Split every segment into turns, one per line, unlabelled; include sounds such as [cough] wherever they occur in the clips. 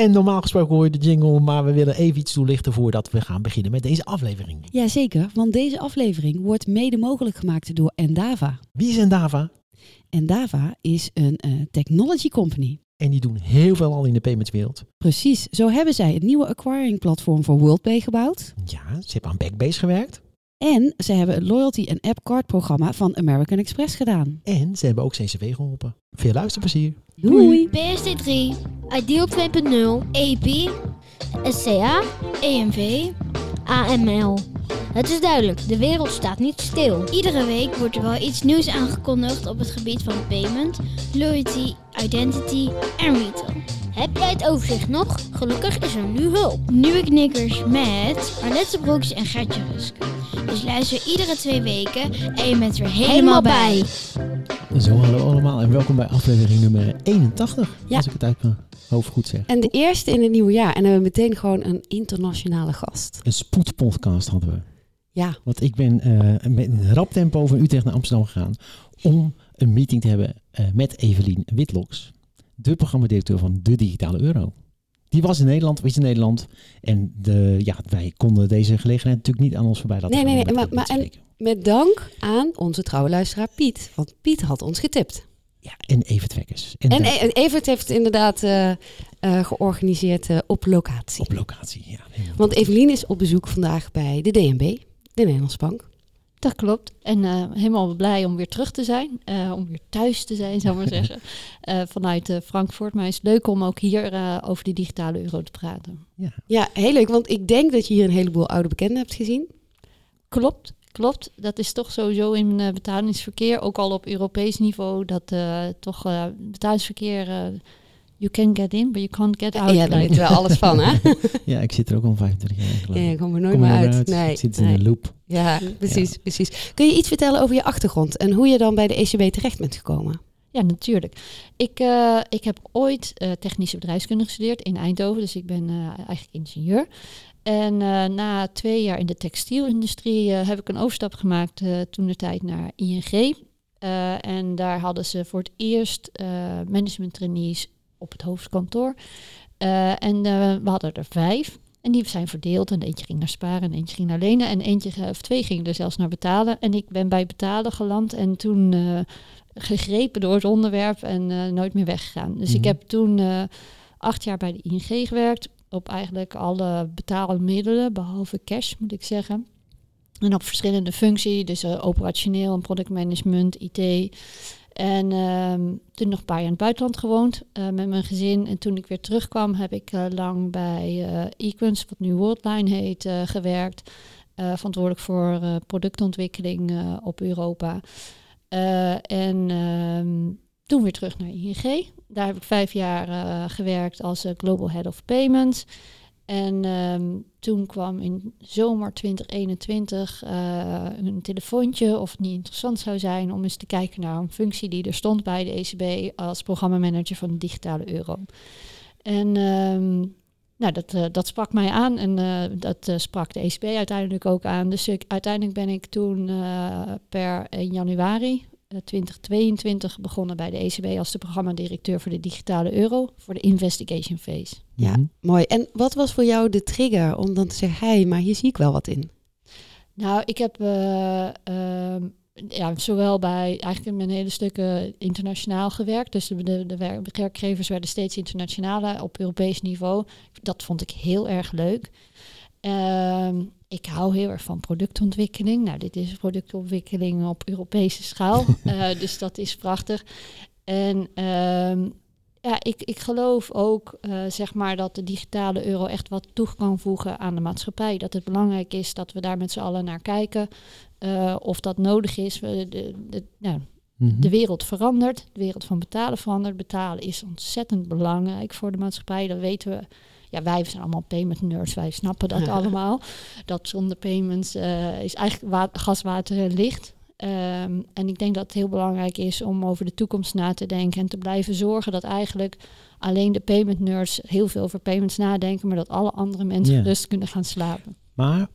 En normaal gesproken hoor je de jingle, maar we willen even iets toelichten voordat we gaan beginnen met deze aflevering.
Jazeker, want deze aflevering wordt mede mogelijk gemaakt door Endava.
Wie is Endava?
Endava is een eh, technology company.
En die doen heel veel al in de paymentswereld.
Precies, zo hebben zij het nieuwe acquiring platform voor WorldPay gebouwd.
Ja, ze hebben aan Backbase gewerkt.
En ze hebben het loyalty en app card programma van American Express gedaan.
En ze hebben ook CCW geholpen. Veel luisterplezier.
Doei!
PSD3, Ideal 2.0, EP, SCA, EMV, AML. Het is duidelijk, de wereld staat niet stil. Iedere week wordt er wel iets nieuws aangekondigd op het gebied van payment, loyalty, identity en retail. Heb jij het overzicht nog? Gelukkig is er nu hulp. Nieuwe knikkers met Arlette Broeks en Gertje Rusk. Dus luister iedere twee weken en je bent weer helemaal bij.
Zo, hallo allemaal en welkom bij aflevering nummer 81.
Ja.
Als ik het uit mijn hoofd goed zeg.
En de eerste in het nieuwe jaar. En dan hebben we meteen gewoon een internationale gast.
Een spoedpodcast hadden we.
Ja,
Want ik ben eh, met een rap tempo van Utrecht naar Amsterdam gegaan om een meeting te hebben eh, met Evelien Witloks, de programmadirecteur van de Digitale Euro. Die was in Nederland, was in Nederland. En de, ja, wij konden deze gelegenheid natuurlijk niet aan ons voorbij laten
Nee, nee, nee, maar- met dank aan onze trouwe luisteraar Piet. Want Piet had ons getipt.
Ja, en Evert Wekkers. En,
En,
daar-
en Evert heeft inderdaad eh, eh, georganiseerd eh, op locatie.
op locatie, ja.
Want Evelien is op bezoek vandaag bij de DNB, de Nederlandse Bank.
Dat klopt. En eh, helemaal blij om weer terug te zijn. eh, om weer thuis te zijn, zou ik maar [laughs] zeggen. Eh, vanuit eh, Frankfurt. Maar het is leuk om ook hier eh, over die digitale euro te praten.
Ja,
Ja, heel leuk, want ik denk dat je hier een heleboel oude bekenden hebt gezien.
Klopt, klopt. Dat is toch sowieso in betalingsverkeer. Ook al op Europees niveau. Dat eh, toch betalingsverkeer... you can get in, but you can't get out.
ja, daar weet je wel alles van, hè? [laughs]
ja, ik zit er ook al 25 jaar.
Ja, ik kom er nooit
Kom er
meer uit. Nee,
Ik zit in een loop.
Ja, precies, precies. Kun je iets vertellen over je achtergrond en hoe je dan bij de ECB terecht bent gekomen?
Ja, natuurlijk. Ik, eh, ik heb ooit eh, technische bedrijfskunde gestudeerd in Eindhoven, dus ik ben eh, eigenlijk ingenieur. En eh, na twee jaar in de textielindustrie eh, heb ik een overstap gemaakt eh, toen de tijd naar ING. Eh, en daar hadden ze voor het eerst eh management trainees op het hoofdkantoor. Eh, en eh, we hadden er vijf. En die zijn verdeeld. En eentje ging naar sparen en eentje ging naar lenen. En eentje of twee gingen er zelfs naar betalen. En ik ben bij betalen geland. En toen eh, gegrepen door het onderwerp en nooit meer weggegaan. Dus
Mhm.
ik heb toen acht jaar bij de ING gewerkt. Op eigenlijk alle betaalmiddelen, behalve cash moet ik zeggen. En op verschillende functies, dus operationeel en productmanagement, IT. En ehm, toen nog een paar jaar in het buitenland gewoond eh, met mijn gezin. En toen ik weer terugkwam, heb ik eh, lang bij Equins, wat nu Worldline heet, gewerkt. Verantwoordelijk voor productontwikkeling op Europa. En ehm, toen weer terug naar ING. Daar heb ik vijf jaar gewerkt als Global Head of Payments. En ehm, toen kwam in zomer 2021 eh, een telefoontje of het niet interessant zou zijn om eens te kijken naar een functie die er stond bij de ECB als programmamanager van de digitale euro. En ehm, nou, dat, eh, dat sprak mij aan en eh, dat sprak de ECB uiteindelijk ook aan. Dus ik, uiteindelijk ben ik toen per 1 januari 2022 begonnen bij de ECB als de programmadirecteur voor de digitale euro voor de investigation phase.
Ja.
Mhm.
Mooi. En wat was voor jou de trigger om dan te zeggen, hey, maar hier zie ik wel wat in?
Nou, ik heb eh, ehm, ja, zowel bij eigenlijk in mijn hele stukken internationaal gewerkt. Dus de, de, de wer- werkgevers werden steeds internationaler op Europees niveau. Dat vond ik heel erg leuk. Ehm, ik hou heel erg van productontwikkeling. Nou, dit is productontwikkeling op Europese schaal. [laughs] Eh, dus dat is prachtig. En ehm, ja, ik, ik geloof ook, eh, zeg maar, dat de digitale euro echt wat toe kan voegen aan de maatschappij. Dat het belangrijk is dat we daar met z'n allen naar kijken. eh, of dat nodig is. We- de, de, nou,
Mhm.
de wereld verandert. De wereld van betalen verandert. Betalen is ontzettend belangrijk voor de maatschappij. Dat weten we. Ja, wij zijn allemaal payment nerds. Wij snappen dat [laughs] allemaal. Dat zonder payments eh, is eigenlijk wa- gas, water en licht. Ehm, en ik denk dat het heel belangrijk is om over de toekomst na te denken en te blijven zorgen dat eigenlijk alleen de payment nerds heel veel over payments nadenken, maar dat alle andere mensen
Ja.
rust kunnen gaan slapen.
Maar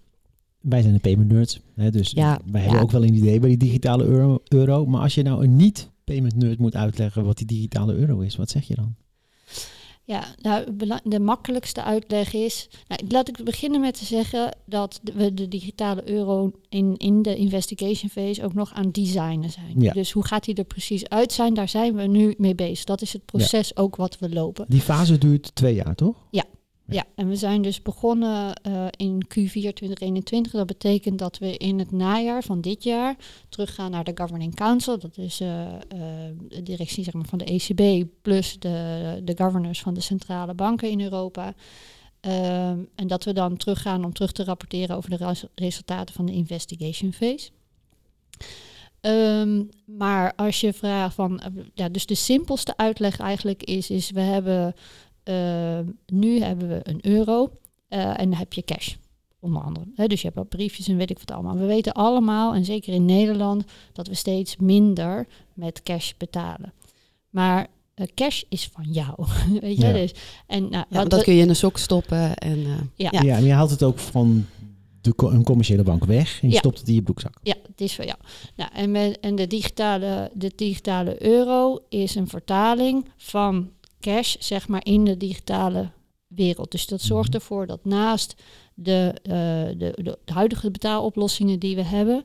wij zijn de payment nerds. Hè, dus
Ja,
wij hebben ook wel een idee bij die digitale euro, euro. Maar als je nou een niet payment nerd moet uitleggen wat die digitale euro is, wat zeg je dan?
Ja, nou, de makkelijkste uitleg is. Nou, laat ik beginnen met te zeggen dat we de digitale euro in, in de investigation phase ook nog aan het designen zijn.
Ja.
Dus hoe gaat die er precies uit zijn, daar zijn we nu mee bezig. Dat is het proces ook wat we lopen.
Die fase duurt twee jaar, toch?
Ja, en we zijn dus begonnen eh, in Q4 2021. Dat betekent dat we in het najaar van dit jaar teruggaan naar de Governing Council. Dat is eh, eh, de directie zeg maar, van de ECB plus de, de governors van de centrale banken in Europa. Ehm, en dat we dan teruggaan om terug te rapporteren over de res- resultaten van de investigation phase. Ehm, maar als je vraagt van, ja, dus de simpelste uitleg eigenlijk is, is we hebben uh, nu hebben we een euro uh, en dan heb je cash, onder andere. He, dus je hebt wat briefjes en weet ik wat allemaal. We weten allemaal, en zeker in Nederland, dat we steeds minder met cash betalen. Maar uh, cash is van jou, [laughs] weet je.
Ja.
Dus, en, nou,
Ja,
wat
dat kun je in een sok stoppen. En, eh,
Ja.
ja.
Ja, en je haalt het ook van de, co- een commerciële bank weg en je
Ja.
stopt het in je broekzak.
Ja, het is van jou. Nou, en, met, en de, digitale, de digitale euro is een vertaling van cash, zeg maar, in de digitale wereld. Dus dat zorgt
Mhm.
ervoor dat naast de, eh, de, de, de huidige betaaloplossingen die we hebben,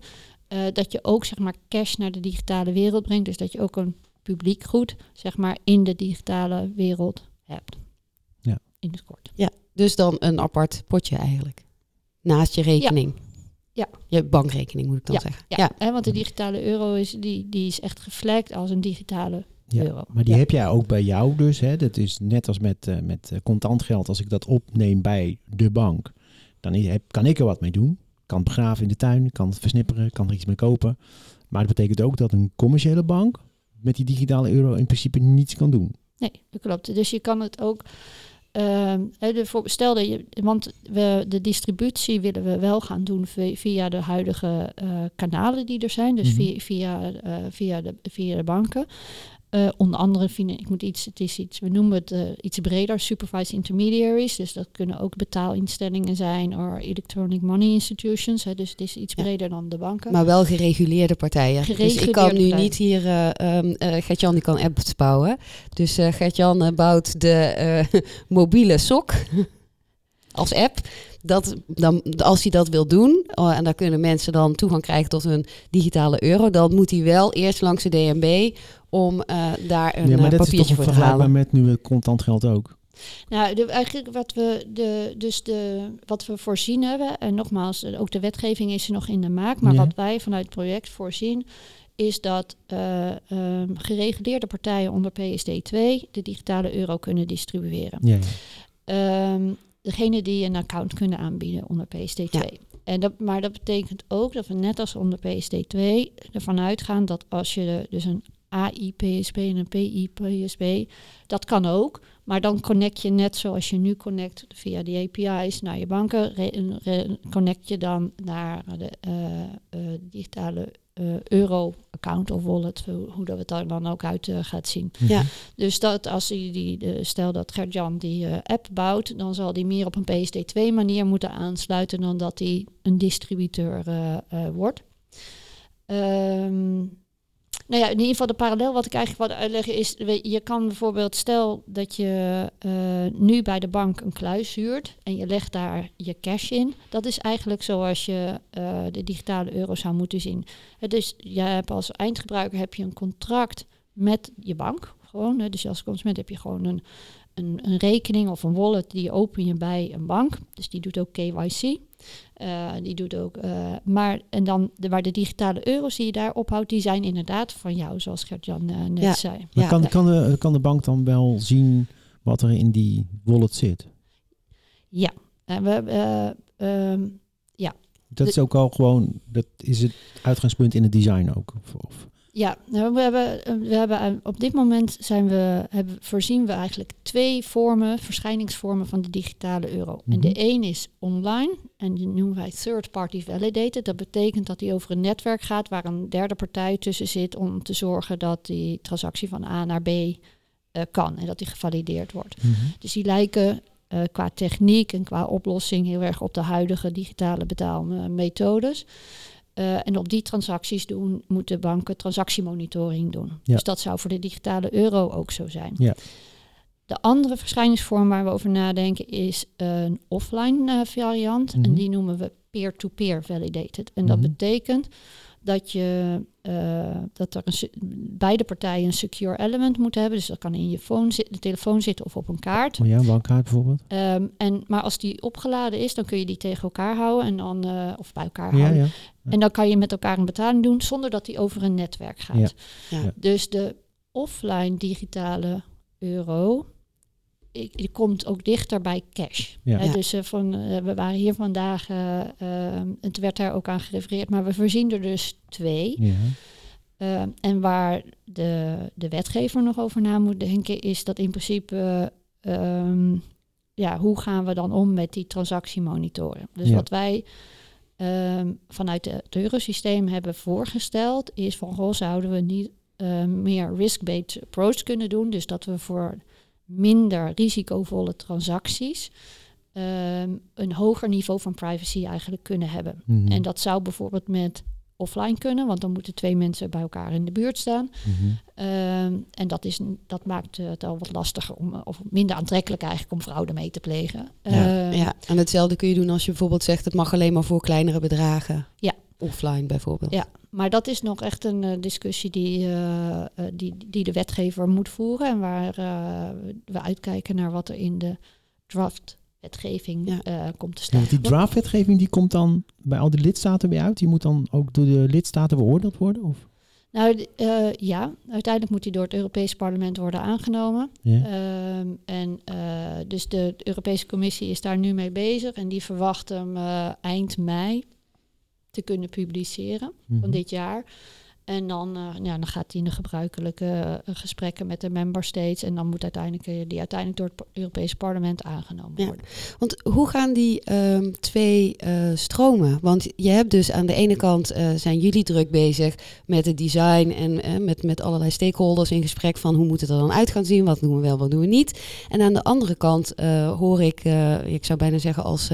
eh, dat je ook zeg maar cash naar de digitale wereld brengt. Dus dat je ook een publiek goed, zeg maar, in de digitale wereld hebt.
Ja.
In het kort.
Dus dan een apart potje eigenlijk. Naast je rekening.
Ja.
Je bankrekening moet ik dan zeggen.
Ja,
Ja.
Hè, want de digitale euro is, die, die is echt gevlekt als een digitale
Ja,
euro.
maar die
Ja.
heb jij ook bij jou dus. Hè? Dat is net als met, eh, met eh, contant geld. Als ik dat opneem bij de bank, dan heb, kan ik er wat mee doen. Kan begraven in de tuin, kan het versnipperen, kan er iets mee kopen. Maar dat betekent ook dat een commerciële bank met die digitale euro in principe niets kan doen.
Nee, dat klopt. Dus je kan het ook. voor- stel dat je, want we, de distributie willen we wel gaan doen vi- via de huidige eh, kanalen die er zijn, dus
Mhm.
via, via, via, de, via de banken. Eh, onder andere, ik moet iets, het is iets, we noemen het eh, iets breder, supervised intermediaries. Dus dat kunnen ook betaalinstellingen zijn of electronic money institutions. Hè, dus het is iets
Ja.
breder dan de banken.
Maar wel gereguleerde partijen. dus ik kan
Gereguleerde
nu niet hier... ehm eh, Gert-Jan die kan apps bouwen. Dus Gert-Jan bouwt de [laughs] mobiele sok [laughs] als app. Dat, dan, als hij dat wil doen, oh, en daar kunnen mensen dan toegang krijgen tot hun digitale euro, dan moet hij wel eerst langs de DNB om eh, daar een
ja, maar
eh,
dat is
papiertje
toch
voor te halen.
met nu het contant geld ook.
Nou, de, eigenlijk wat we, de, dus de, wat we voorzien hebben, en nogmaals, eh, ook de wetgeving is er nog in de maak, maar
Ja.
wat wij vanuit het project voorzien, is dat eh, ehm, gereguleerde partijen onder PSD2 de digitale euro kunnen distribueren.
Ja, ja.
Degene die een account kunnen aanbieden onder PSD2.
Ja.
En dat, maar dat betekent ook dat we net als onder PSD2 ervan uitgaan dat als je de- dus een AI-PSP en een PI-PSP, dat kan ook. Maar dan connect je net zoals je nu connect via die API's naar je banken, connect je dan naar de eh, eh, digitale eh, euro-account of wallet, hoe, dat het daar dan ook uit eh, gaat zien.
Ja.
Dus dat als hij die, de, stel dat Gert-Jan die eh, app bouwt, dan zal die meer op een PSD2 manier moeten aansluiten dan dat hij een distributeur eh, eh, wordt. Ehm, nou ja, in ieder geval de parallel wat ik eigenlijk wilde uitleggen is, je kan bijvoorbeeld, stel dat je eh, nu bij de bank een kluis huurt en je legt daar je cash in. Dat is eigenlijk zoals je eh, de digitale euro zou moeten zien. Is, je hebt als eindgebruiker heb je een contract met je bank. Gewoon, dus als consument heb je gewoon een, een, een rekening of een wallet die open je bij een bank. Dus die doet ook KYC. Eh, die doet ook, eh, maar en dan de, waar de digitale euro's die je daar ophoudt, die zijn inderdaad van jou, zoals Gert-Jan eh, net
Ja.
zei.
Maar
Ja.
kan, kan, de, kan de bank dan wel zien wat er in die wallet zit?
Ja, en we eh, ehm,
Dat is ook al gewoon, dat is het uitgangspunt in het design ook. Of, of-
Ja, we hebben, we hebben eh, op dit moment zijn we, hebben, voorzien we eigenlijk twee vormen, verschijningsvormen van de digitale euro. En
Mhm.
de een is online en die noemen wij third party validated. Dat betekent dat die over een netwerk gaat waar een derde partij tussen zit om te zorgen dat die transactie van A naar B eh, kan en dat die gevalideerd wordt. Dus die lijken eh, qua techniek en qua oplossing heel erg op de huidige digitale betaalmethodes. Eh, en op die transacties doen, moeten banken transactiemonitoring doen.
Ja.
Dus dat zou voor de digitale euro ook zo zijn.
Ja.
De andere verschijningsvorm waar we over nadenken is een offline eh, variant.
Mhm.
En die noemen we peer-to-peer validated. En dat
Mhm.
betekent dat, je, eh, dat er een, beide partijen een secure element moeten hebben. Dus dat kan in je phone zit, de telefoon zitten of op een kaart.
Oh ja, een bankkaart bijvoorbeeld.
Ehm, en, maar als die opgeladen is, dan kun je die tegen elkaar houden en dan, eh, of bij elkaar
Ja,
houden.
ja.
En dan kan je met elkaar een betaling doen zonder dat die over een netwerk gaat.
Ja.
Ja.
Dus de offline digitale euro ik- die komt ook dichter bij cash.
Ja.
Hè,
Ja.
Dus eh, van, eh, we waren hier vandaag, eh, eh, het werd daar ook aan gerefereerd, maar we voorzien er dus twee.
Ja.
En waar de, de wetgever nog over na moet denken, is dat in principe, ehm, ja, hoe gaan we dan om met die transactiemonitoren? Dus
Ja.
wat wij ehm, vanuit de- het eurosysteem hebben voorgesteld, is van, goh, zouden we niet meer risk-based approach kunnen doen? Dus dat we voor minder risicovolle transacties ehm, een hoger niveau van privacy eigenlijk kunnen hebben.
Mhm.
En dat zou bijvoorbeeld met offline kunnen, want dan moeten twee mensen bij elkaar in de buurt staan.
Mhm.
Ehm, en dat, is, dat maakt het al wat lastiger om, eh, of minder aantrekkelijk eigenlijk om fraude mee te plegen.
Ja.
Ehm,
Ja, en hetzelfde kun je doen als je bijvoorbeeld zegt het mag alleen maar voor kleinere bedragen.
Ja.
Offline bijvoorbeeld.
Ja. Maar dat is nog echt een eh, discussie die, eh, eh, die, die de wetgever moet voeren. En waar eh, we uitkijken naar wat er in de draft-wetgeving
Ja.
eh, komt te
Ja,
staan.
want die draftwetgeving die komt dan bij al die lidstaten weer uit. Die moet dan ook door de lidstaten beoordeeld worden? Of?
Nou eh, ja, uiteindelijk moet die door het Europees Parlement worden aangenomen.
Ja.
Ehm, en eh, dus de, Europese Commissie is daar nu mee bezig en die verwacht hem eh, eind mei te kunnen publiceren
Mhm.
van dit jaar. En dan, eh, ja, dan gaat hij in de gebruikelijke eh, gesprekken met de member states. En dan moet uiteindelijk, eh, die uiteindelijk door het Europese parlement aangenomen
Ja.
worden.
Want hoe gaan die ehm, twee stromen? Want je hebt dus aan de ene kant zijn jullie druk bezig met het design en met, met allerlei stakeholders in gesprek van hoe moet het er dan uit gaan zien, wat doen we wel, wat doen we niet. En aan de andere kant hoor ik, ik zou bijna zeggen als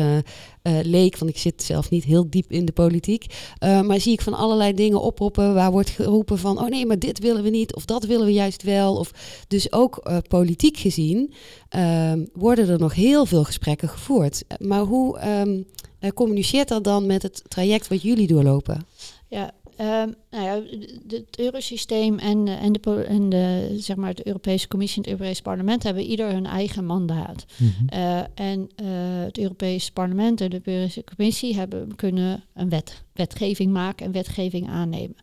eh, leek, want ik zit zelf niet heel diep in de politiek, eh, maar zie ik van allerlei dingen oproepen waar wordt geroepen van, oh nee, maar dit willen we niet of dat willen we juist wel. Of, dus ook eh, politiek gezien ehm, worden er nog heel veel gesprekken gevoerd. Maar hoe ehm, eh, communiceert dat dan met het traject wat jullie doorlopen?
Ja, ehm, nou ja, het eurosysteem en, en, de, en de, zeg maar, de Europese Commissie en het Europese Parlement hebben ieder hun eigen mandaat.
Mhm.
Eh, en eh, het Europese Parlement en de Europese Commissie hebben, kunnen een wet, wetgeving maken en wetgeving aannemen.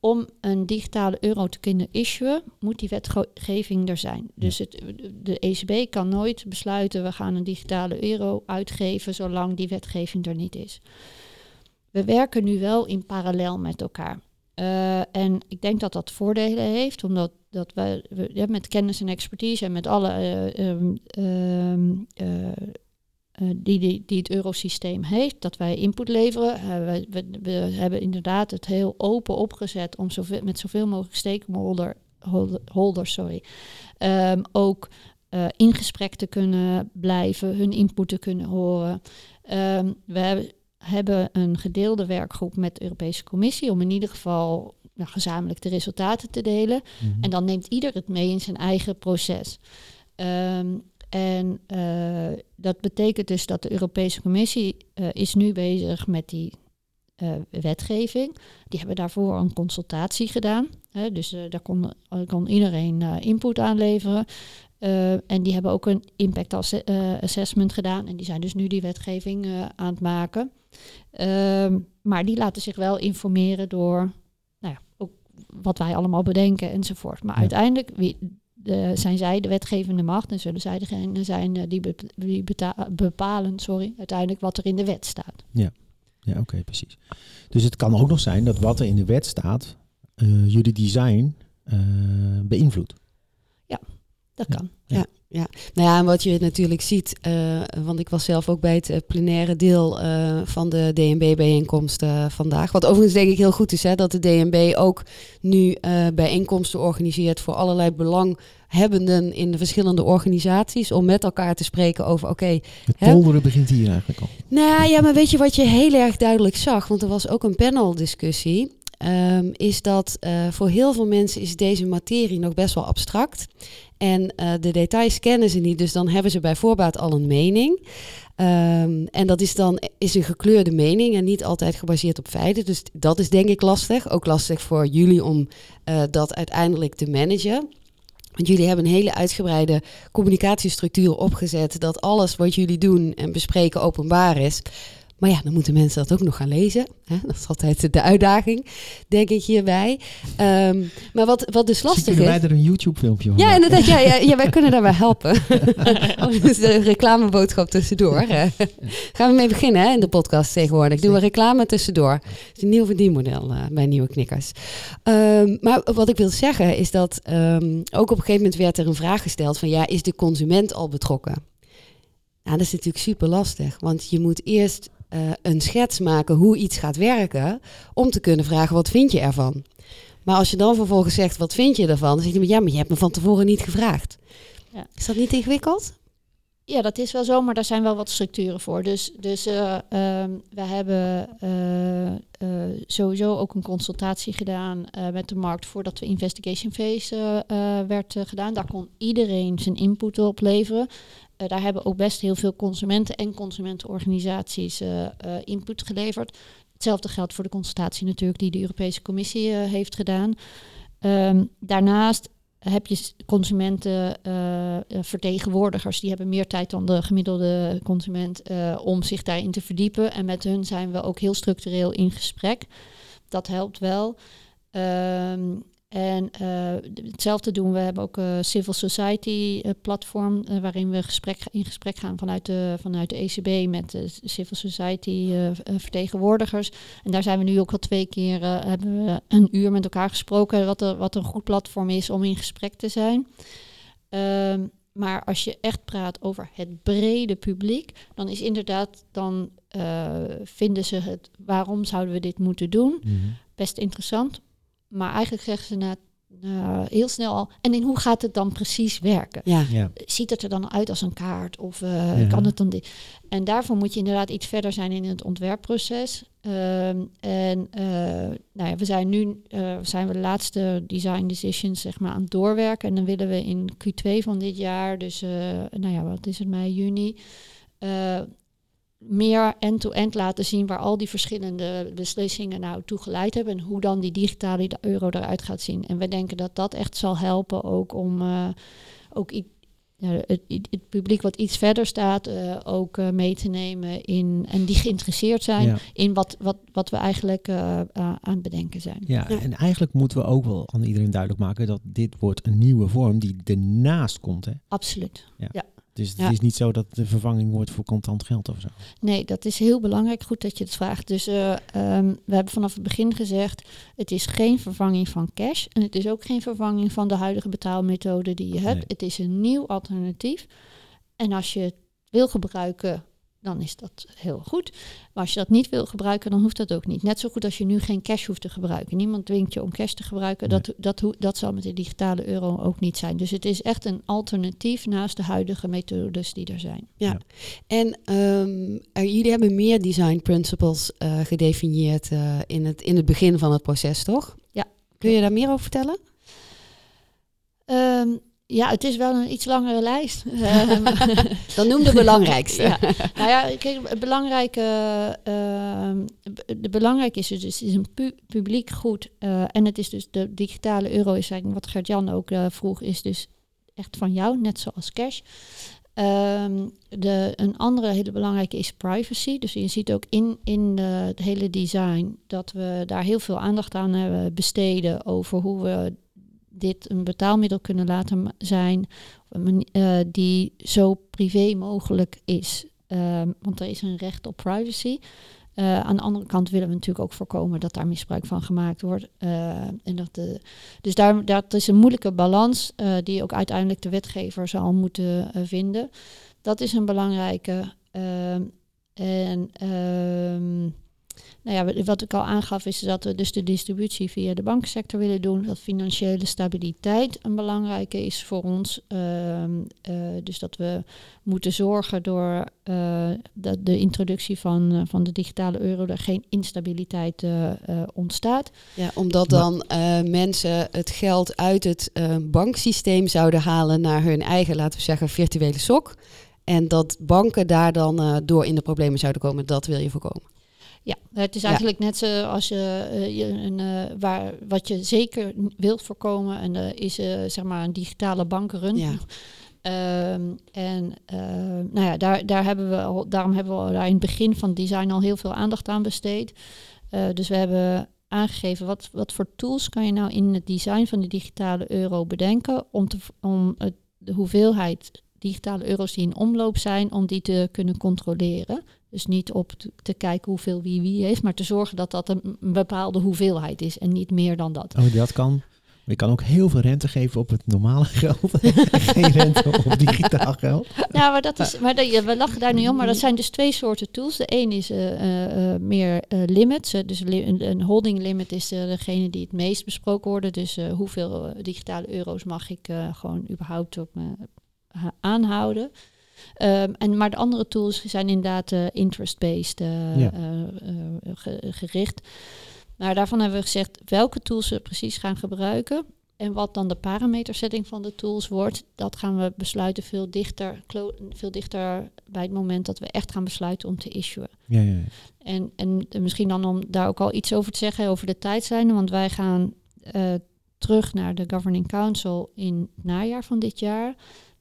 Om een digitale euro te kunnen issuen, moet die wetgeving er zijn. Dus het, de ECB kan nooit besluiten, we gaan een digitale euro uitgeven zolang die wetgeving er niet is. We werken nu wel in parallel met elkaar. Eh, en ik denk dat dat voordelen heeft, omdat dat we, met kennis en expertise en met alle eh, ehm, ehm, eh, die, die, die het eurosysteem heeft, dat wij input leveren. We, we, hebben inderdaad het heel open opgezet om zoveel, met zoveel mogelijk stakeholder, holder- sorry, ehm, ook in gesprek te kunnen blijven, hun input te kunnen horen. We hebben, hebben een gedeelde werkgroep met de Europese Commissie om in ieder geval nou, gezamenlijk de resultaten te delen.
Mhm.
En dan neemt ieder het mee in zijn eigen proces. Ehm, en eh, dat betekent dus dat de Europese Commissie eh, is nu bezig met die eh, wetgeving. Die hebben daarvoor een consultatie gedaan. Hè, dus eh, daar kon, eh, kon iedereen eh, input aan leveren. En die hebben ook een impact asse- assessment gedaan. En die zijn dus nu die wetgeving aan het maken. Ehm, maar die laten zich wel informeren door nou ja, ook wat wij allemaal bedenken enzovoort. Maar
Ja.
uiteindelijk wie, de, zijn zij de wetgevende macht en zullen zij degene zijn die, be- die beta- bepalen sorry, uiteindelijk wat er in de wet staat.
Ja, oké, precies. Dus het kan ook nog zijn dat wat er in de wet staat, eh, jullie design eh, beïnvloedt.
Dat
Ja.
kan.
Nou ja, en wat je natuurlijk ziet, eh, want ik was zelf ook bij het plenaire deel van de DNB-bijeenkomst vandaag. Wat overigens denk ik heel goed is, hè, dat de DNB ook nu bijeenkomsten organiseert voor allerlei belanghebbenden in de verschillende organisaties. Om met elkaar te spreken over, oké,
Het
Hè?
polderen begint hier eigenlijk al.
nou ja, maar weet je wat je heel erg duidelijk zag? Want er was ook een paneldiscussie. Ehm, is dat eh, voor heel veel mensen is deze materie nog best wel abstract. En eh, de details kennen ze niet, dus dan hebben ze bij voorbaat al een mening. Ehm, en dat is dan is een gekleurde mening en niet altijd gebaseerd op feiten. Dus dat is denk ik lastig. Ook lastig voor jullie om eh, dat uiteindelijk te managen. Want jullie hebben een hele uitgebreide communicatiestructuur opgezet. Dat alles wat jullie doen en bespreken openbaar is. Maar ja, dan moeten mensen dat ook nog gaan lezen. Hè? Dat is altijd de uitdaging, denk ik hierbij. Ehm, maar wat, wat dus lastig
Kunnen wij
is...
er een YouTube-filmpje
Ja, inderdaad. Ja, ja, ja, wij [laughs] kunnen daarbij helpen. [laughs] oh, dus de reclameboodschap tussendoor. Gaan we mee beginnen hè, in de podcast tegenwoordig. Doen we reclame tussendoor. Het is een nieuw verdienmodel eh, bij Nieuwe Knikkers. Ehm, maar wat ik wil zeggen is dat ehm, ook op een gegeven moment werd er een vraag gesteld van ja, is de consument al betrokken? Nou, dat is natuurlijk super lastig, want je moet eerst eh, een schets maken hoe iets gaat werken om te kunnen vragen wat vind je ervan. Maar als je dan vervolgens zegt wat vind je ervan, dan zeg je ja, maar je hebt me van tevoren niet gevraagd.
Ja.
Is dat niet ingewikkeld?
Ja, dat is wel zo, maar daar zijn wel wat structuren voor. Dus, dus eh, ehm, we hebben eh, sowieso ook een consultatie gedaan met de markt voordat de investigation phase werd gedaan. Daar kon iedereen zijn input op leveren. Eh, daar hebben ook best heel veel consumenten en consumentenorganisaties eh, eh, input geleverd. Hetzelfde geldt voor de consultatie natuurlijk die de Europese Commissie heeft gedaan. Ehm, daarnaast heb je s- consumenten, eh, eh, vertegenwoordigers, die hebben meer tijd dan de gemiddelde consument om zich daarin te verdiepen. En met hun zijn we ook heel structureel in gesprek. Dat helpt wel. Ehm, en eh, hetzelfde doen we. We hebben ook een civil society eh, platform eh, waarin we gesprek, in gesprek gaan vanuit de, vanuit de ECB met de civil society vertegenwoordigers. En daar zijn we nu ook al twee keer, hebben we een uur met elkaar gesproken, wat, er, wat een goed platform is om in gesprek te zijn. Ehm, maar als je echt praat over het brede publiek, dan is inderdaad, dan vinden ze het, waarom zouden we dit moeten doen?
Mhm.
Best interessant. Maar eigenlijk zeggen ze na, na heel snel al, en in hoe gaat het dan precies werken?
Ja.
Ja.
ziet het er dan uit als een kaart? Of eh,
Ja.
kan het dan dit? En daarvoor moet je inderdaad iets verder zijn in het ontwerpproces. Ehm, en eh, nou ja, we zijn nu eh, zijn we de laatste design decisions zeg maar, aan het doorwerken. En dan willen we in Q2 van dit jaar, dus eh, nou ja, wat is het, mei, juni. Meer end-to-end laten zien waar al die verschillende beslissingen nou toe geleid hebben en hoe dan die digitale euro eruit gaat zien. En we denken dat dat echt zal helpen ook om eh, ook ja, het, het- publiek wat iets verder staat eh, ook eh, mee te nemen in en die geïnteresseerd zijn
Ja.
in wat, wat, wat we eigenlijk aan het bedenken zijn.
Ja,
Ja.
en eigenlijk moeten we ook wel aan iedereen duidelijk maken dat dit wordt een nieuwe vorm die ernaast komt. Hè?
Absoluut.
Dus het
Ja.
is niet zo dat het de vervanging wordt voor contant geld of zo.
Nee, dat is heel belangrijk. Goed dat je het vraagt. Dus eh, ehm, we hebben vanaf het begin gezegd: het is geen vervanging van cash. En het is ook geen vervanging van de huidige betaalmethode die je hebt.
Nee.
Het is een nieuw alternatief. En als je het wil gebruiken, dan is dat heel goed. Maar als je dat niet wil gebruiken, dan hoeft dat ook niet. Net zo goed als je nu geen cash hoeft te gebruiken. Niemand dwingt je om cash te gebruiken.
Nee.
Dat, dat, hoe- dat zal met de digitale euro ook niet zijn. Dus het is echt een alternatief naast de huidige methodes die er zijn.
En ehm, er- jullie hebben meer design principles eh, gedefinieerd eh, in, het, in het begin van het proces, toch?
Ja.
Kun je daar meer over vertellen?
Ehm, ja, het is wel een iets langere lijst. [laughs] Ehm, [laughs]
Dan noem de belangrijkste. [laughs]
ja. Nou ja, kijk, het belangrijke, ehm, de belangrijk is dus, het is een pu- publiek goed. eh, en het is dus de digitale euro, is eigenlijk wat Gert-Jan ook eh, vroeg, is dus echt van jou, net zoals cash. Ehm, de, een andere hele belangrijke is privacy. Dus je ziet ook in, in de, het hele design dat we daar heel veel aandacht aan hebben besteden over hoe we dit een betaalmiddel kunnen laten zijn eh, die zo privé mogelijk is. Ehm, want er is een recht op privacy. Eh, aan de andere kant willen we natuurlijk ook voorkomen dat daar misbruik van gemaakt wordt. Eh, en dat de, dus daar, dat is een moeilijke balans die ook uiteindelijk de wetgever zal moeten vinden. Dat is een belangrijke. Ehm, en ehm, nou ja, wat- ik al aangaf is dat we dus de distributie via de bankensector willen doen. Dat financiële stabiliteit een belangrijke is voor ons. Ehm, eh, dus dat we moeten zorgen door eh, de, de introductie van, eh, van de digitale euro er geen instabiliteit ontstaat.
Ja, omdat dan mensen het geld uit het banksysteem zouden halen naar hun eigen, laten we zeggen, virtuele sok. En dat banken daar dan door in de problemen zouden komen. Dat wil je voorkomen.
Ja, het is
Ja.
eigenlijk net zoals je, eh, je een, eh, waar, wat je zeker wilt voorkomen. En eh, is zeg maar een digitale bankenrun.
Ja.
Ehm, en nou ja, daar, daar hebben we al, daarom hebben we daar in het begin van design al heel veel aandacht aan besteed. Dus we hebben aangegeven wat, wat voor tools kan je nou in het design van de digitale euro bedenken om, te, om het, de hoeveelheid digitale euro's die in omloop zijn, om die te kunnen controleren. Dus niet op te, kijken hoeveel wie wie heeft, maar te zorgen dat dat een, bepaalde hoeveelheid is en niet meer dan dat.
Oh, dat kan. Je kan ook heel veel rente geven op het normale [laughs] geld. Geen rente op digitaal geld.
Nou, maar dat is, maar dat, ja, we lachen daar nu om, maar dat zijn dus twee soorten tools. De een is eh, eh, eh, meer limits. dus li- een, holding limit is degene die het meest besproken worden. Dus hoeveel digitale euro's mag ik gewoon überhaupt op me aanhouden. Ehm, en, maar de andere tools zijn inderdaad eh, interest-based eh,
Ja.
eh, ge- gericht. Maar daarvan hebben we gezegd welke tools we precies gaan gebruiken. En wat dan de parametersetting van de tools wordt, dat gaan we besluiten veel dichter, veel dichter bij het moment dat we echt gaan besluiten om te issuen.
Ja, ja, ja.
En, en misschien dan om daar ook al iets over te zeggen, over de tijdslijnen. Want wij gaan terug naar de Governing Council in het najaar van dit jaar.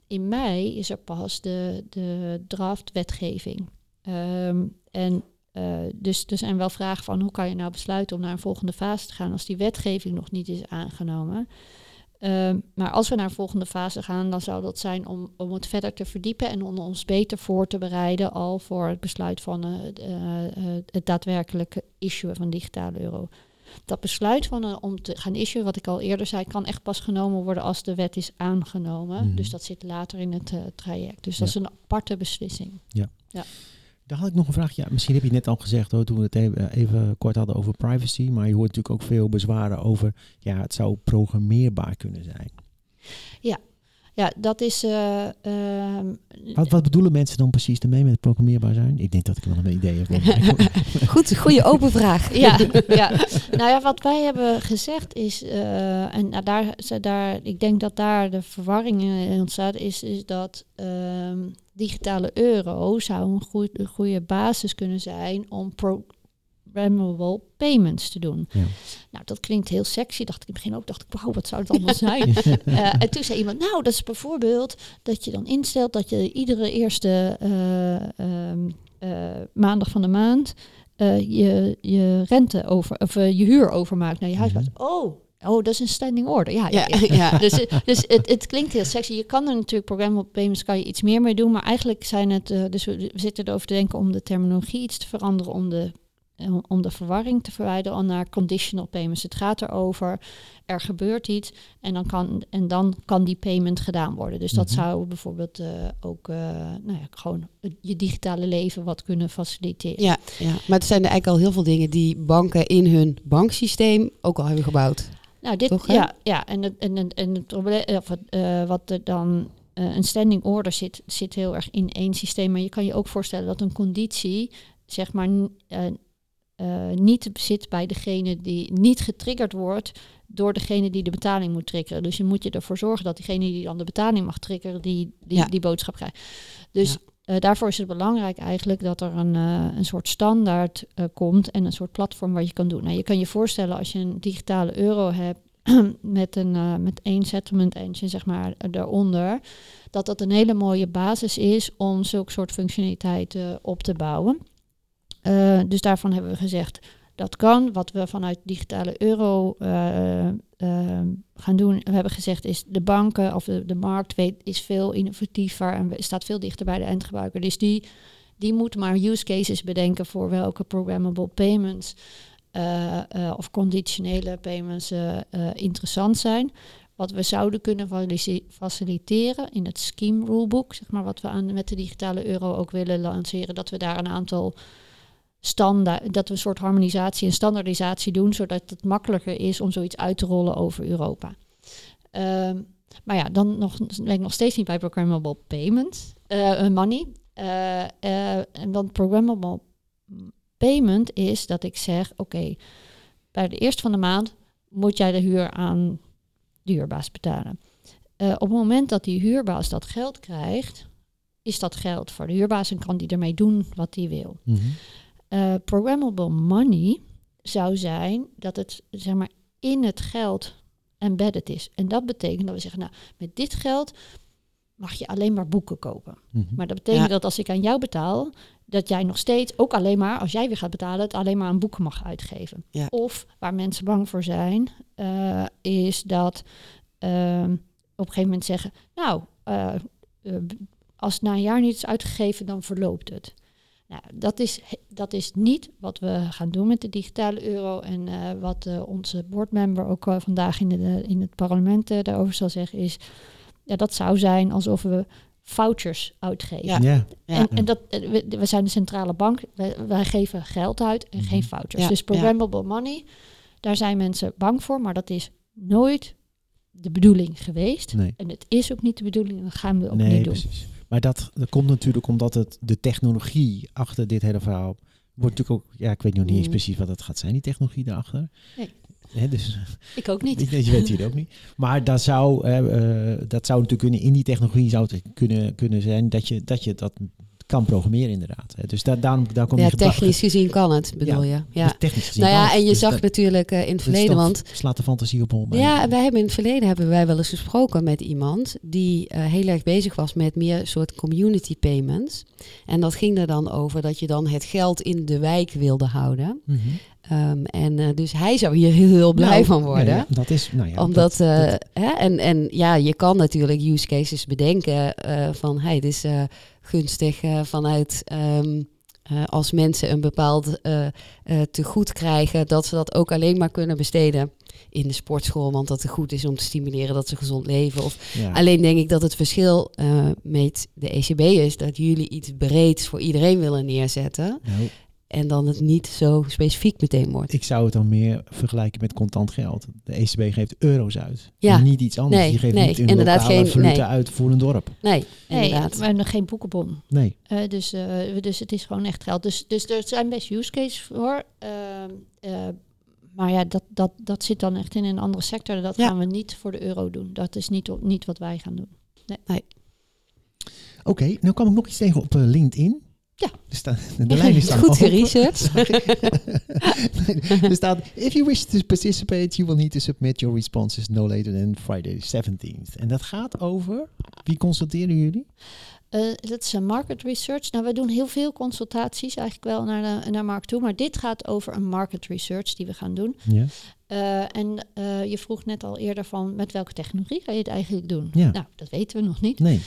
In mei is er pas de, de draft wetgeving. Ehm, en eh, dus er zijn wel vragen van hoe kan je nou besluiten om naar een volgende fase te gaan als die wetgeving nog niet is aangenomen. Ehm, maar als we naar een volgende fase gaan, dan zou dat zijn om, om het verder te verdiepen en om ons beter voor te bereiden al voor het besluit van eh, eh, het daadwerkelijke issue van digitale euro. Dat besluit van, eh, om te gaan issuen, wat ik al eerder zei, kan echt pas genomen worden als de wet is aangenomen.
Mhm.
Dus dat zit later in het eh, traject. Dus dat
Ja.
is een aparte beslissing.
Daar had ik nog een vraag. Ja, misschien heb je net al gezegd hoor, toen we het even, even kort hadden over privacy. Maar je hoort natuurlijk ook veel bezwaren over, ja, het zou programmeerbaar kunnen zijn.
Ja, dat is. eh, ehm,
Wat, wat bedoelen mensen dan precies ermee met programmeerbaar zijn? Ik denk dat ik wel een idee heb. [laughs]
Goed, goede open vraag. [laughs]
ja, ja, nou ja, wat wij hebben gezegd is, eh, en nou, daar, ze- daar, ik denk dat daar de verwarring in ontstaat, is, is dat ehm, digitale euro zou een goe- een goede basis kunnen zijn om programmable payments te doen.
Ja.
Nou, dat klinkt heel sexy, dacht ik in het begin ook. Dacht ik, wauw, wat zou het allemaal [laughs] zijn? Eh, en toen zei iemand, nou, dat is bijvoorbeeld dat je dan instelt dat je iedere eerste eh, ehm, eh, maandag van de maand je, je rente over, of je huur overmaakt naar je huisbaas. Oh, oh, dat is een standing order. Ja, ja,
Ja. [laughs]
Dus, dus het, het klinkt heel sexy. Je kan er natuurlijk programmable payments kan je iets meer mee doen, maar eigenlijk zijn het, dus we, we zitten erover te denken om de terminologie iets te veranderen, om de om de verwarring te verwijderen naar conditional payments. Het gaat erover, er gebeurt iets en dan kan, en dan kan die payment gedaan worden. Dus dat
Mhm.
zou bijvoorbeeld eh, ook eh, nou ja, gewoon het- je digitale leven wat kunnen faciliteren.
Ja, ja, maar er zijn er eigenlijk al heel veel dingen die banken in hun banksysteem ook al hebben gebouwd.
Nou, dit,
Toch,
ja, ja, en het, en, het- en het probleem, of het, eh, wat er dan een standing order zit, zit heel erg in één systeem. Maar je kan je ook voorstellen dat een conditie, zeg maar, eh, niet zit bij degene die niet getriggerd wordt door degene die de betaling moet triggeren. Dus je moet je ervoor zorgen dat diegene die dan de betaling mag triggeren, die die,
Ja.
die boodschap krijgt. Dus
Ja.
eh, daarvoor is het belangrijk eigenlijk dat er een, eh, een soort standaard komt en een soort platform waar je kan doen. Nou, je kan je voorstellen als je een digitale euro hebt [clears throat] met, een, met één settlement engine, zeg maar, daaronder, dat dat een hele mooie basis is om zulke soort functionaliteiten op te bouwen. Eh, dus daarvan hebben we gezegd, dat kan. Wat we vanuit digitale euro eh, eh, gaan doen, we hebben gezegd, is de banken of de, de markt weet, is veel innovatiever en staat veel dichter bij de eindgebruiker. Dus die, die moet maar use cases bedenken voor welke programmable payments of conditionele payments interessant zijn. Wat we zouden kunnen facili- faciliteren in het scheme rulebook, zeg maar, wat we aan, met de digitale euro ook willen lanceren, dat we daar een aantal standaard, dat we een soort harmonisatie en standaardisatie doen, zodat het makkelijker is om zoiets uit te rollen over Europa. Ehm, maar ja, dan nog, ben ik nog steeds niet bij programmable payment, eh, money. Eh, eh, en dan programmable payment is dat ik zeg, oké, bij de eerste van de maand moet jij de huur aan de huurbaas betalen. Eh, op het moment dat die huurbaas dat geld krijgt, is dat geld voor de huurbaas en kan die ermee doen wat hij wil.
Mhm.
Eh, programmable money zou zijn dat het zeg maar in het geld embedded is. En dat betekent dat we zeggen, nou, met dit geld mag je alleen maar boeken kopen.
Mhm.
Maar dat betekent
Ja.
dat als ik aan jou betaal, dat jij nog steeds ook alleen maar, als jij weer gaat betalen, het alleen maar aan boeken mag uitgeven.
Ja.
Of waar mensen bang voor zijn, eh, is dat ehm, op een gegeven moment zeggen, nou, eh, eh, als het na een jaar niet is uitgegeven, dan verloopt het. Nou, dat is, dat is niet wat we gaan doen met de digitale euro. En eh, wat eh, onze boardmember ook eh, vandaag in, de, in het parlement daarover zal zeggen, is ja, dat zou zijn alsof we vouchers uitgeven.
Ja.
Ja.
En, en dat, we, we zijn de centrale bank, wij, wij geven geld uit en geen
Mhm.
vouchers.
Ja,
Dus programmable money, daar zijn mensen bang voor, maar dat is nooit de bedoeling geweest.
Nee.
En het is ook niet de bedoeling en dat gaan we ook
nee,
niet doen.
precies. Maar dat, dat komt natuurlijk omdat het, de technologie achter dit hele verhaal wordt natuurlijk ook, ja, ik weet nog niet eens
Mm.
precies wat dat gaat zijn, die technologie daarachter.
Nee.
Hè, dus
Ik ook niet.
Je weet het ook niet. Maar dat zou, eh, dat zou natuurlijk kunnen, in die technologie zou het kunnen, kunnen zijn dat je, dat je dat kan programmeren inderdaad. Dus daar, daarom, daar komt
Ja, technisch gezien kan het, bedoel je. Ja.
Dus technisch gezien
Nou ja, en je
Dus
zag
dat-
natuurlijk eh, in het
dus
verleden, want
slaat de fantasie op hol. bij.
Ja, wij hebben in het verleden hebben wij wel eens gesproken met iemand die eh, heel erg bezig was met meer soort community payments. En dat ging er dan over dat je dan het geld in de wijk wilde houden.
Mhm.
Em, en eh, dus hij zou hier [laughs] heel, heel blij
Nou,
van worden.
Ja, ja, dat is, nou ja,
Omdat,
dat-
eh,
dat-
hè, en, en ja, je kan natuurlijk use cases bedenken eh, van, hey, dit is eh, gunstig eh, vanuit ehm, eh, als mensen een bepaald eh eh, tegoed krijgen, dat ze dat ook alleen maar kunnen besteden in de sportschool, want dat het goed is om te stimuleren dat ze gezond leven. Of
ja.
alleen denk ik dat het verschil met de ECB is dat jullie iets breeds voor iedereen willen neerzetten
Nou,
en dan het niet zo specifiek meteen wordt.
ik zou het dan meer vergelijken met contant geld. De ECB geeft euro's uit.
Ja.
En niet iets anders.
Nee,
Die geeft
nee,
niet een
inderdaad
lokale
geen-
valuta
nee.
uit voor een dorp.
Nee,
Nee,
inderdaad.
we hebben geen boekenbon.
Nee.
Eh, dus, eh, dus het is gewoon echt geld. Dus, dus er zijn best use cases voor. Ehm, eh, maar ja, dat, dat, dat zit dan echt in een andere sector. Dat
Ja.
gaan we niet voor de euro doen. Dat is niet, niet wat wij gaan doen.
Oké, nou kwam ik nog iets tegen op LinkedIn.
Ja.
Er staan, de lijnen staan
Goed geresearched. [laughs] [laughs]
er staat, if you wish to participate, you will need to submit your responses no later than Friday the 17th. En dat gaat over, wie consulteren jullie?
Eh, dat is een market research. Nou, we doen heel veel consultaties eigenlijk wel naar, de, naar markt toe. Maar dit gaat over een market research die we gaan doen.
Ja.
Eh, en eh, je vroeg net al eerder van met welke technologie ga je het eigenlijk doen?
Ja.
Nou, dat weten we nog niet.
Nee.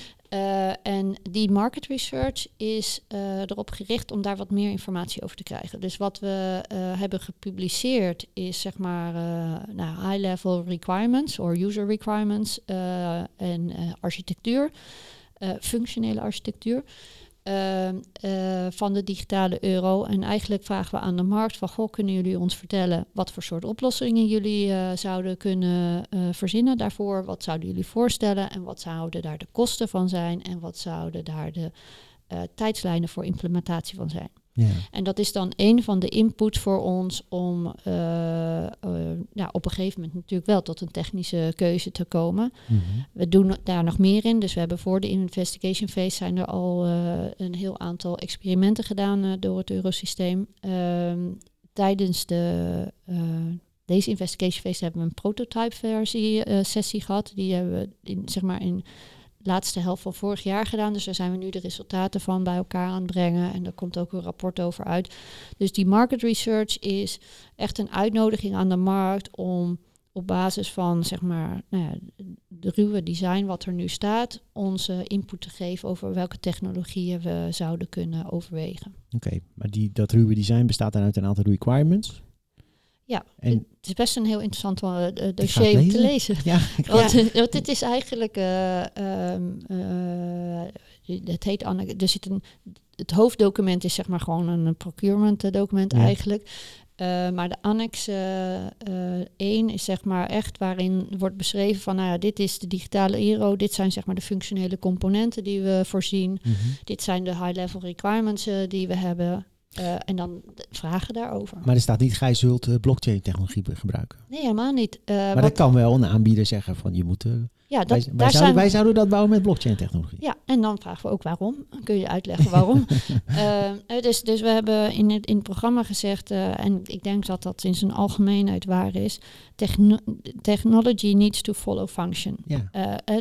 En die market research is erop gericht om daar wat meer informatie over te krijgen. Dus wat we hebben gepubliceerd is zeg maar nou, high-level requirements of user requirements en architectuur, functionele architectuur. eh, eh, van de digitale euro. En eigenlijk vragen we aan de markt van, goh, kunnen jullie ons vertellen wat voor soort oplossingen jullie eh, zouden kunnen eh, verzinnen daarvoor? Wat zouden jullie voorstellen en wat zouden daar de kosten van zijn en wat zouden daar de eh, tijdslijnen voor implementatie van zijn?
Ja.
En dat is dan een van de inputs voor ons om eh, eh, ja, op een gegeven moment natuurlijk wel tot een technische keuze te komen.
Mhm.
We doen daar nog meer in. Dus we hebben voor de investigation phase zijn er al eh, een heel aantal experimenten gedaan door het eurosysteem. Ehm, tijdens de, deze investigation phase hebben we een prototype versie sessie gehad. Die hebben we in, zeg maar in laatste helft van vorig jaar gedaan. Dus daar zijn we nu de resultaten van bij elkaar aan het brengen. En daar komt ook een rapport over uit. Dus die market research is echt een uitnodiging aan de markt om op basis van zeg maar nou ja, de ruwe design wat er nu staat, onze input te geven over welke technologieën we zouden kunnen overwegen.
Oké, maar die, dat ruwe design bestaat dan uit een aantal requirements.
Ja,
En-
het is best een heel interessant eh, eh,
het
dossier om te
lezen. Ja,
Want, eh, want dit is eigenlijk, eh, Het heet annex. Er zit een, het hoofddocument is zeg maar gewoon een procurement document
Ja.
eigenlijk. Maar de annex eh, eh, 1 is zeg maar echt waarin wordt beschreven van, nou ja, dit is de digitale euro, dit zijn zeg maar de functionele componenten die we voorzien,
Mhm.
dit zijn de high-level requirements die we hebben. Eh, en dan vragen daarover.
Maar er staat niet, gij zult eh, blockchain technologie gebruiken.
Nee, helemaal niet. Eh,
Maar dat kan wel een aanbieder zeggen van, je moet...
ja, dat,
wij,
zijn
zouden, wij zouden dat bouwen met blockchain technologie.
Ja, en dan vragen we ook waarom. Dan kun je uitleggen waarom. [laughs] Dus, dus we hebben in het, in het programma gezegd, en ik denk dat dat in zijn algemeenheid waar is, techno- technology needs to follow function.
Ja.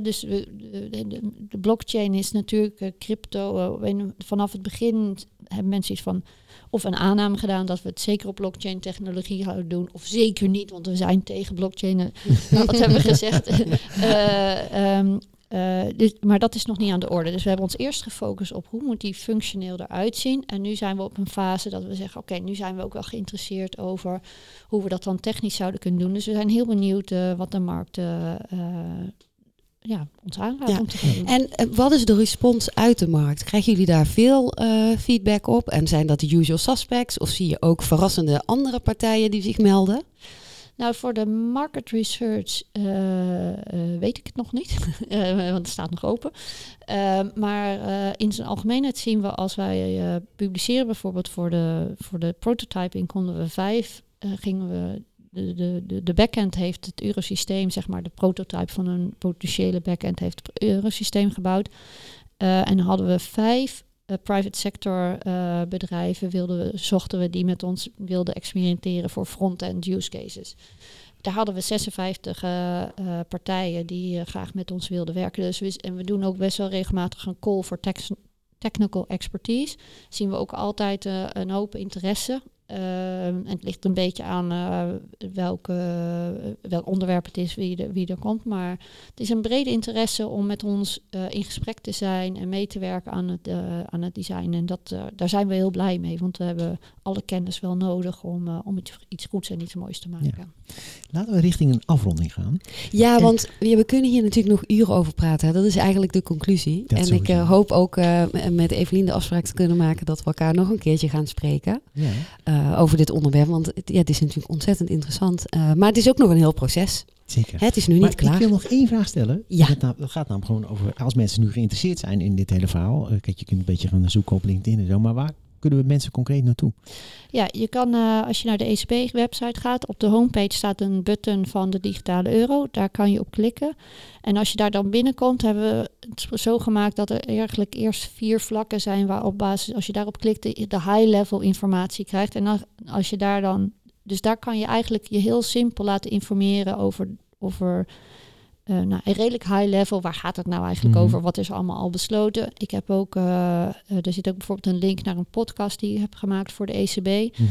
Dus de, de, de- blockchain is natuurlijk crypto. vanaf het begin hebben mensen iets van of een aanname gedaan dat we het zeker op blockchain technologie zouden doen, of zeker niet, want we zijn tegen blockchain. Eh, [laughs] nou, wat hebben we gezegd? [laughs] Eh, ehm, eh, dus, maar dat is nog niet aan de orde. Dus we hebben ons eerst gefocust op hoe moet die functioneel eruit zien. En nu zijn we op een fase dat we zeggen, oké, nu zijn we ook wel geïnteresseerd over hoe we dat dan technisch zouden kunnen doen. Dus we zijn heel benieuwd eh, wat de markt eh, eh, ja, ons aanraadt
Ja.
om te gaan.
En eh, wat is de respons uit de markt? Krijgen jullie daar veel eh, feedback op? En zijn dat de usual suspects? Of zie je ook verrassende andere partijen die zich melden?
Nou, voor de market research eh, weet ik het nog niet, [laughs] want het staat nog open. Maar in zijn algemeenheid zien we als wij publiceren, bijvoorbeeld voor de, voor de prototyping, konden we vijf, gingen we. De, de, de, backend heeft het eurosysteem, zeg maar, de prototype van een potentiële backend heeft het eurosysteem gebouwd. Eh, en hadden we vijf eh, private sector eh, bedrijven wilden we, zochten we die met ons wilden experimenteren voor front-end use cases. Daar hadden we 56 eh, eh, partijen die graag met ons wilden werken. Dus en we doen ook best wel regelmatig een call voor technical expertise. Zien we ook altijd een hoop interesse. Ehm, en het ligt een beetje aan eh, welke, welk onderwerp het is, wie, er wie er komt. Maar het is een brede interesse om met ons eh, in gesprek te zijn en mee te werken aan het, eh, aan het design. En dat, daar zijn we heel blij mee, want we hebben alle kennis wel nodig om, om iets, iets goeds en iets moois te maken.
Laten we richting een afronding gaan.
Ja,
En-
want ja, we kunnen hier natuurlijk nog uren over praten. hè. Dat is eigenlijk de conclusie.
Dat
en ik
sowieso.
hoop ook eh, met Evelien de afspraak te kunnen maken dat we elkaar nog een keertje gaan spreken
Ja.
Eh, over dit onderwerp. Want het, ja, het is natuurlijk ontzettend interessant. Eh, maar het is ook nog een heel proces.
Zeker.
Hè, Het is nu
maar
niet klaar.
ik wil nog één vraag stellen.
Ja.
Dat, nou- dat gaat namelijk gewoon over, als mensen nu geïnteresseerd zijn in dit hele verhaal. eh, kijk, je kunt een beetje gaan zoeken op LinkedIn en zo. Maar waar kunnen we mensen concreet naartoe?
Ja, je kan eh, als je naar de ECB-website gaat, op de homepage staat een button van de digitale euro. Daar kan je op klikken. En als je daar dan binnenkomt, hebben we het zo gemaakt dat er eigenlijk eerst vier vlakken zijn waar op basis, als je daarop klikt, de, de high-level informatie krijgt. En als, als je daar dan, dus daar kan je eigenlijk je heel simpel laten informeren over, over eh, nou, een redelijk high level. Waar gaat het nou eigenlijk
Mhm.
over? Wat is allemaal al besloten? Ik heb ook, eh, er zit ook bijvoorbeeld een link naar een podcast die ik heb gemaakt voor de ECB.
Mhm.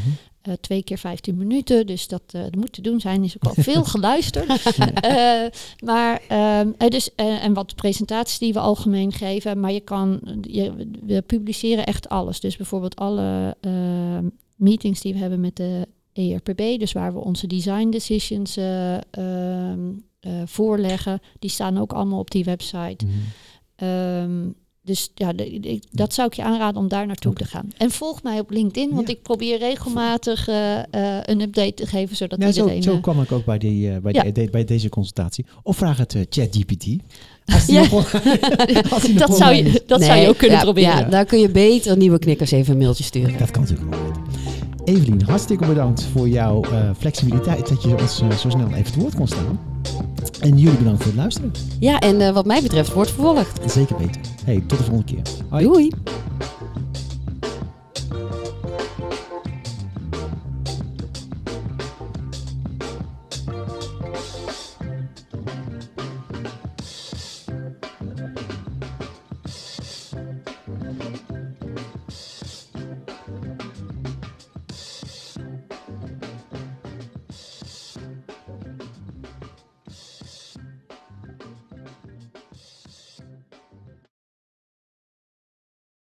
Twee keer 15 minuten, dus dat, dat moet te doen zijn. Is ook al veel [laughs] geluisterd. Eh, maar, ehm, eh, dus, en wat presentaties die we algemeen geven. Maar je kan, je, we publiceren echt alles. Dus bijvoorbeeld alle ehm, meetings die we hebben met de ERPB. Dus waar we onze design decisions eh, voorleggen. Die staan ook allemaal op die website.
Mhm.
Ehm, dus ja, de- ik- dat zou ik je aanraden om daar naartoe te gaan. En volg mij op LinkedIn, want
Ja.
ik probeer regelmatig eh, eh, een update te geven, zodat
zo,
iedereen...
zo kwam ik ook bij, die, eh, bij,
Ja.
de- de- bij deze consultatie. Of vraag het eh, ChatGPT. [laughs] Als die
Ja.
nog [laughs] als
dat zou je, dat zou je ook kunnen
ja,
proberen.
Ja, daar kun je beter nieuwe knikkers even een mailtje sturen.
Dat kan natuurlijk wel. Evelien, hartstikke bedankt voor jouw eh, flexibiliteit. Dat je ons eh, zo snel even te woord kon staan. En jullie bedankt voor het luisteren.
Ja, en eh, wat mij betreft wordt vervolgd.
Zeker weten. Hey, tot de volgende keer. Hoi.
Doei!